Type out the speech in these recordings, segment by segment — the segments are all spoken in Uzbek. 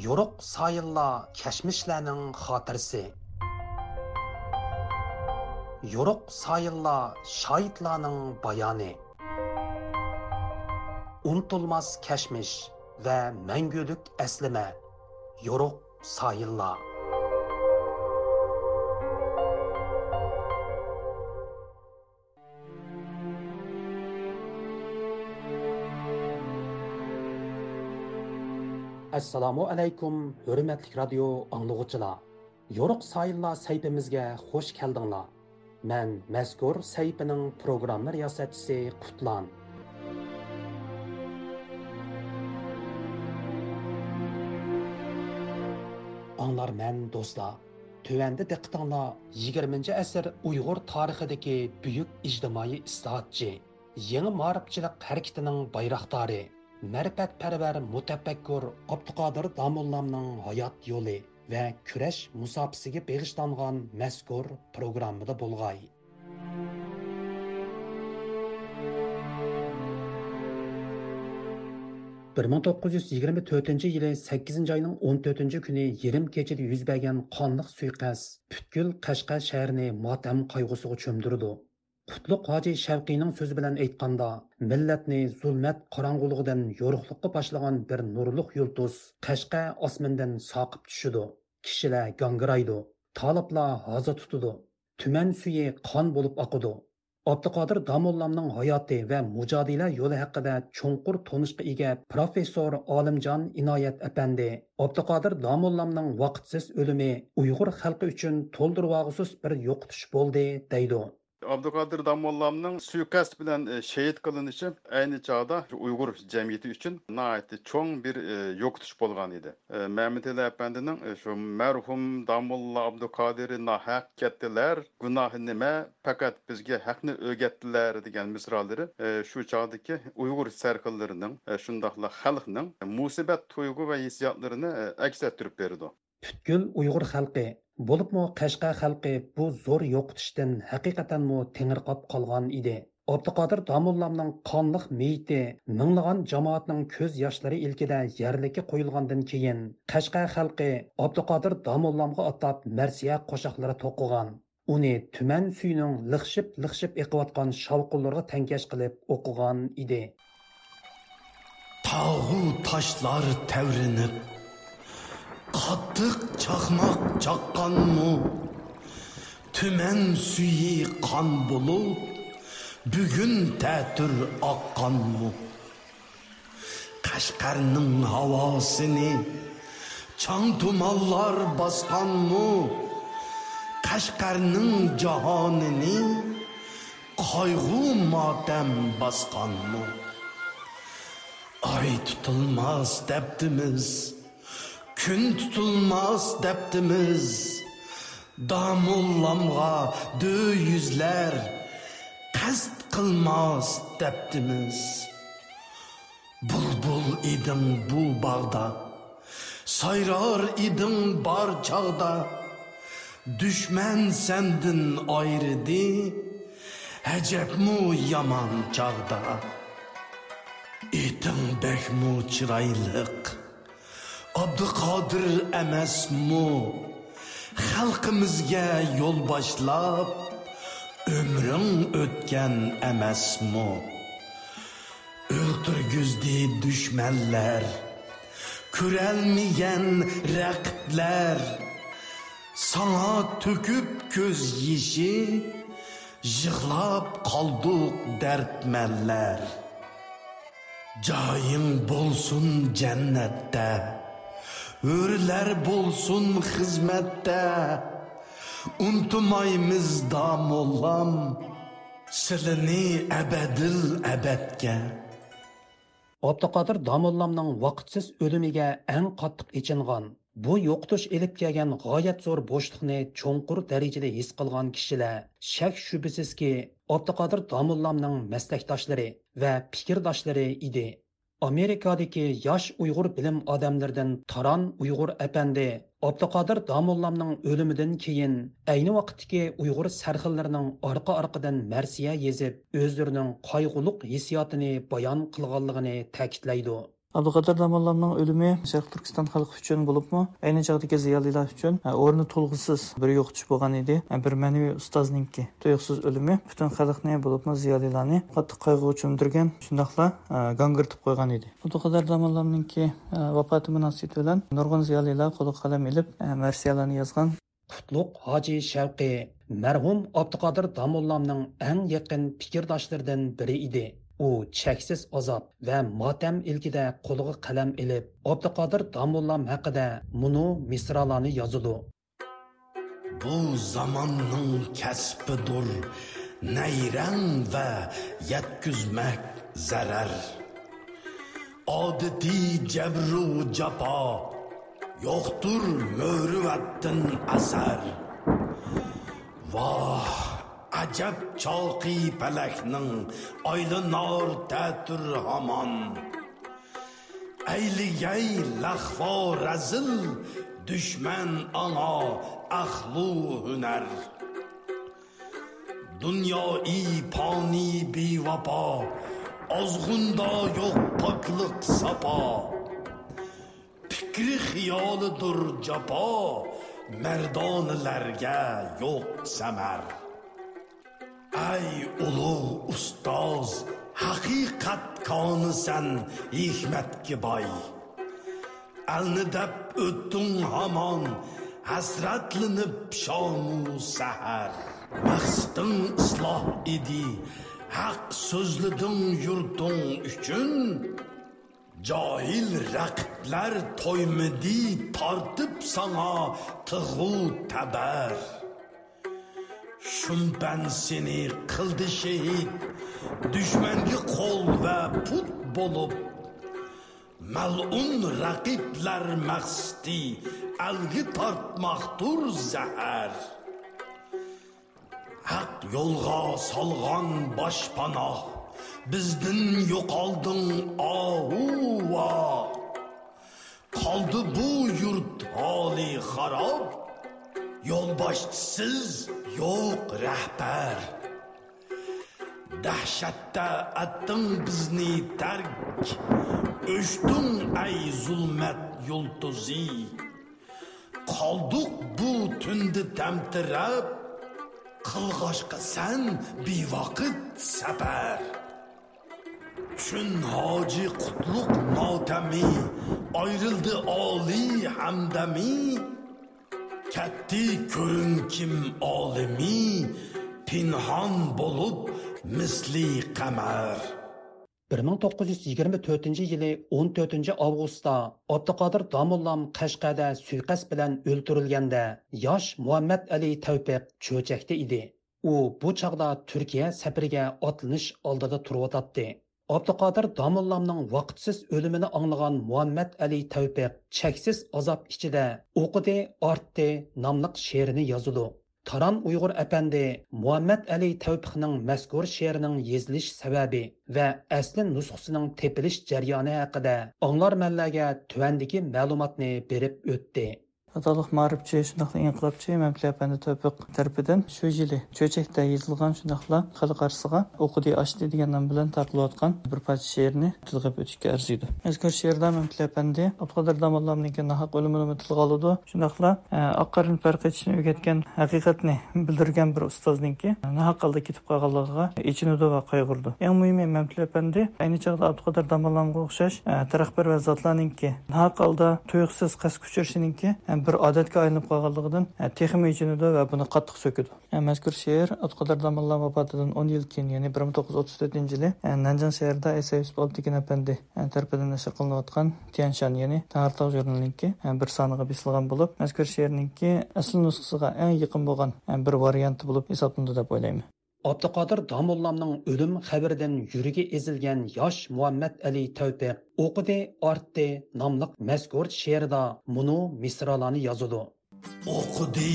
yo'ruq sayilla kashmishlarning xotirasi yo'ruq sayilla shoidlarning bayoni unutilmas kashmish va mangulik aslima yo'ruq sayillar assalomu alaykum hurmatli radio anglag'uchilar yo'ruq sayillar saytimizga xush keldinglar. Man mazkur saytining programma riyosatchisi qutlan. Anglar man do'stlar Tövəndə diqqətinizə 20-ci əsr Uyğur tarixidəki böyük ictimai islahatçı, yeni maarifçilik hərəkətinin bayraqdarı mərifətpərvər mutafakkur Abduqodir Damullamning hayot yo'li va kurash musofisiga beg'ishlangan mazkur programmada bo'lg'ay. bir ming to'qqiz yuz yigirma to'rtinchi yili sakkizinchi oyning o'n to'rtinchi kuni yarim kechada yuz bergan qonliq suiqasd butkul qashqa shaharni motam qayg'usiga cho'mdirdi Qutluk Hoji Shavqiyning so'zi bilan aytganda, millatni zulmat qorong'uligidan yorug'likka boshlagan bir nurliq yulduz Qashqa osmondan soqib tushidi. Kishilar gangiraydi, talablar hozir tutidi. Tuman suyi qon bo'lib oqidi. Abduqodir Damollamning hayoti va mujodila yo'li haqida cho'nqur tonishga ega professor Olimjon Inoyat apandi Abduqodir Damollamning vaqtsiz o'limi Uyg'ur xalqi uchun to'ldirvog'isiz bir yo'qotish bo'ldi deydi. Abduqodir damollamning suiqasd bilan e, shahid qilinishi ayni chog'da uyg'ur jamiyati uchun nihoyatda cho'ng bir e, yo'qotish bo'lgan edi. E, mamitilla apandining e, shu marhum damulla abduqodir nahaq ketdilar gunohi nima faqat bizga haqni o'rgatdilar degan misrolari shu chog'dagi uyg'ur sarqillarining shundoqla xalqning musibat tuyg'u va hissiyotlarini aks ettirib berdi. Butkul uyg'ur xalqi Bo'libmi Qashqa xalqi bu zo'r yo'qotishdan haqiqatanmi tengirqab qolgan edi. Abduqodir Damullamning qonliq meyiti minglagan jamoatning ko'z yoshlari ilkida yarlikka qo'yilgandan keyin Qashqa xalqi Abduqodir Damullamga atab marsiya qo'shoqlari to'qigan. Uni tuman suyning lixshib lixshib eqiyotgan shovqinlarga tankash qilib o'qigan edi. tog'u toshlar tavrinib Kattık çakmak çakkan mı? Tümen suyi kan bulu, Bugün tətür akkan mı? Kaşkarının havasını Çan tumallar baskan mı? Kaşkarının cahanını Kaygı matem baskan mı? Ay tutulmaz deptimiz. Damullamğa dö yüzler. Qasd qilmas deptimiz. Bulbul idim bu bağda. Sayrar idim bar çağda. Düşmən səndin ayrıdı. Həcəbmu yaman çağda? İtim bəkmu çiraylıq abduqodir emasmu xalqimizga yo'l boshlab umring o'tgan emasmu o'ltirguzdi dushmanlar ko'rolmagan raqiblar sana to'kib ko'z yishi yig'lab qoldiq dardmanlar joying bo'lsin jannatda Өрілер болсын xizmatda unutmaymiz damollam silini abadil abadga Abduqodir Damollamning vaqtsiz o'limiga eng qattiq echingan bu yo'qotish elib kelgan g'oyat zo'r bo'shliqni cho'nqur darajada his qilgan kishilar. Shak shubhisizki Abduqodir Damollamning maslakdoshlari va fikrdoshlari edi. Amerikadagi yosh uyg'ur bilim odamlaridan taron uyg'ur apandi. Abduqodir domullamning o'limidan keyin ayni vaqtdagi uyg'ur sarxillarining orqa orqadan marsiya yezib o'zlarining qayg'uliq hissiyotini bayon qilganligini ta'kidlaydi. Abduqadir Damallamның o'limi sharq turkiston xalqi uchun bo'libmi ayni chog'dagi ziyolilar uchun e, o'rni to'lg'isiz bir yo'qotish bo'lgan edi. E, bir ma'naviy ustozningki tuyuqsiz o'limi butun xalqni bo'libmi ziyolilarni qattiq qayg'uga cho'mdirgan, shundoqla e, gangirtib qo'ygan edi. Abduqadir Damallamninki vafoti munosabati bilan nurg'un ziyolilar qo'li qalam ilib marsiyalarni yozgan. Qutluk Hoji Shavqi marhum Abduqodir Damollamning eng yaqin fikrdoshlaridan biri edi. U cheksiz azob va motam ilkida qo'liga qalam ilib abduqodir domullam haqida munu misralarni yozidu bu zamonning kasbidur nayrang va yetkizmak zarar. Odatiy jabru jafo yo'qtur mo'rivatdan asar. Voh ajab chalqi palakning oylinor tatur hamon. Ayligay lahvo razil dushman ana ahlu hunar. Dunyoi poni bevafo ozg'unda yo'q pokliq sapo. Fikri xiyolidur jafo mardonilarga yo'q samar. Ay ulug' ustoz, haqiqat konisan hikmatga boy. Alnidab o'tding hamon, hasratlinib shomu sahar. Maqsading isloh edi, haq so'zliding yurting uchun. Johil raqiblar to'ymidi tortib sanga tig'u tabar. Shumpan seni qildi shehid dushmanga qo'l va put bo'lib mal'un raqiblar maqsdi algi tortmoqtur zahar haq yo'lga solg'on boshpanoh bizdin yo'qolding ohuva qoldi bu yurt holi xarob yo'lboshchisiz yo'q rahbar. Dahshatda atding bizni tark. O'chding ay zulmat yulduzi. Qoldiq bu tundi tamtirab. Qilg'ochqa san bevaqt safar chun hoji qutluq notami ayrildi oliy hamdami? Katti ko'rin kim olimi pinhon bo'lib misli qamar 1924 yili 14 avgustda Abduqodir Damullam Qashqada suiqasd bilan o'ldirilganda yosh Muhammad Ali Tavfiq cho'chakda edi. U bu chaqda Turkiya safariga otlanish oldida turib Abduqodir Damullamның vaqtsiz o'limini anglagan Muhammad Ali Tavfiq cheksiz azob ichida o'qidi, ortdi nomliq she'rini yozdi. taron Uyg'ur apandi Muhammad Ali Tavfiqning mazkur she'rining yezilish sababi va asli nusxasining tepilish jarayoni haqida anglarmanlarga tuvandiki ma'lumotni berib o'tdi. Аталық марипчи, шундaqla инқилобчи Мәмтли әпәнди Тәвфиқ тарафыдан шу yili чөчекте yozilgan шунақла xalq qarshisiga o'qidi ochdi degan nom bilan tarqilayotgan bir parcha she'rni tilg'ab o'tishga arziydi mazkur she'rda Мәмтли әпәнди Abduqodir Damallamniki nahaq o'limini tilga oladi shundoqla oqqarini farq etishni o'rgatgan haqiqatni bildirgan bir ustozninki nahaq holda ketib qolganligiga ichinudi va qayg'urdi eng muhimi Мәмтли әпәнди ayni chog'da Abduqodir Damallamga o'xshash tarafbar va nahaq holda tuyuqsiz qasd kuchirishiningki bir odatga aylanib qolganligidan texmi ichinidi va buni qattiq so'kidi mazkur she'r abduqodir damollar vafotidan o'n yil keyin ya'ni bir ming to'qqiz yuz o'ttiz to'rtinchi yili nanjan shahrida isa yusuf oltikin apandi tarafidan nashr qilinayotgan tianshan ya'ni tanartog jurnaliniki bir soniga bisilgan bo'lib mazkur she'rninki asl nusxasiga eng bir Abduqodir Damullamның o'lim xəbərindən yuragi ezilgan yosh Muhammad Ali Tavfiq o'qidi, ortdi nomliq mazkur she'rida munu misralarni yozudi. O'qidi,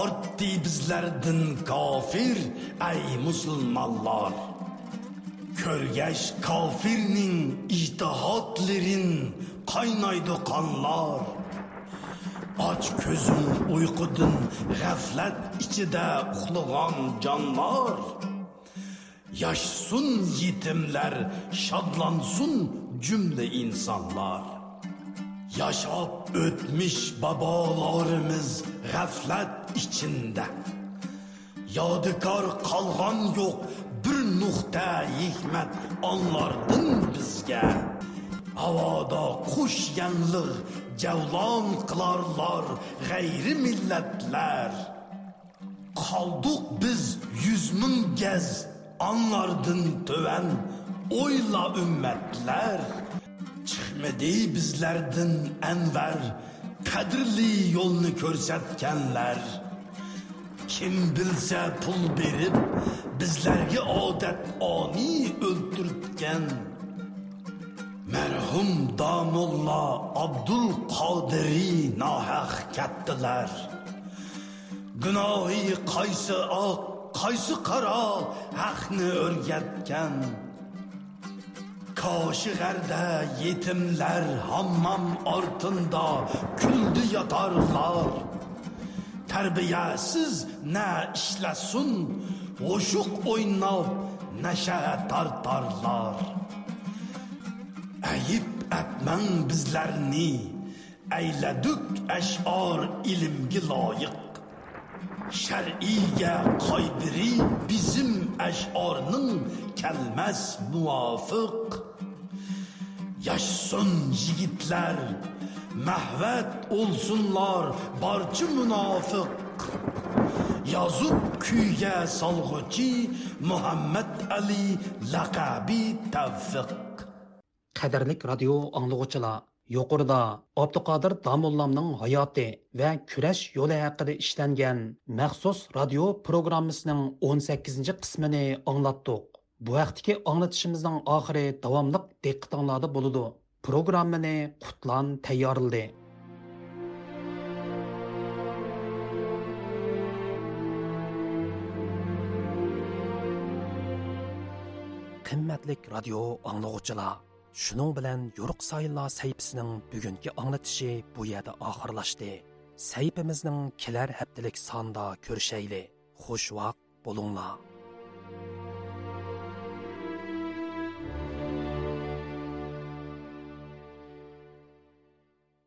ortdi bizlardan kofir, ay musulmonlar. Ko'rgash kofirning ijtihodlarin qaynaydi qonlar. Aç közün uykudun gaflet içide uxlagan canlar. Yaşsun yetimler, şadlansın cümle insanlar. Yaşap ötmüş babalarımız gaflet içinde. Yadikar kalgan yok bir nuhta hikmet anlardın bizge. Havada kuş yanlıq cevlan kılarlar gayri milletler. Kaldık biz yüz min gez anlardın töven oyla ümmetler. Çıkmadı bizlerden enver kadirli yolunu körsetkenler. Kim bilse pul berip bizlerge odet ani öldürtken. Merhum Damulla Abdul qodiriy nohaq kettiler. Günahı qaysi oq qaysi qaro haqni o'rgatgan. koshi g'arda yetimlar hammam ortinda kuldi yotarlar tarbiyasiz na ishlasun o'shuq oynab nasha tartarlar. Eyip bizlarni ayladuk ashor ilmga loyiq. Shar'iyga Şer'iye bizim ashorning kalmas muvofiq. Yashsin yigitlar mahvat olsunlar barcha munofiq. Yozib kuyga solg'uchi muhammad Ali laqabi tavfiq. Qadrlik radio anglag'uchilar, yuqorida Abduqodir Damullamning hayoti va kurash yo'li haqida ishlangan maxsus radio programmasining 18 sakkizinchi qismini anglatdiq. Bu vaqtdagi anglatishimizning oxiri davomliq diqqatinglarda bo'ludi. Programmani Qutlan tayyorildi Qimmatlik radio anglag'uchilar Шуның белән Юрук Сайла сәйписенең бүгенге аңлатышы бу yerda oxirlashdi. sayfimizning kelar һәптәлек санда күрешәйле. Хуш vaqt булыңлар.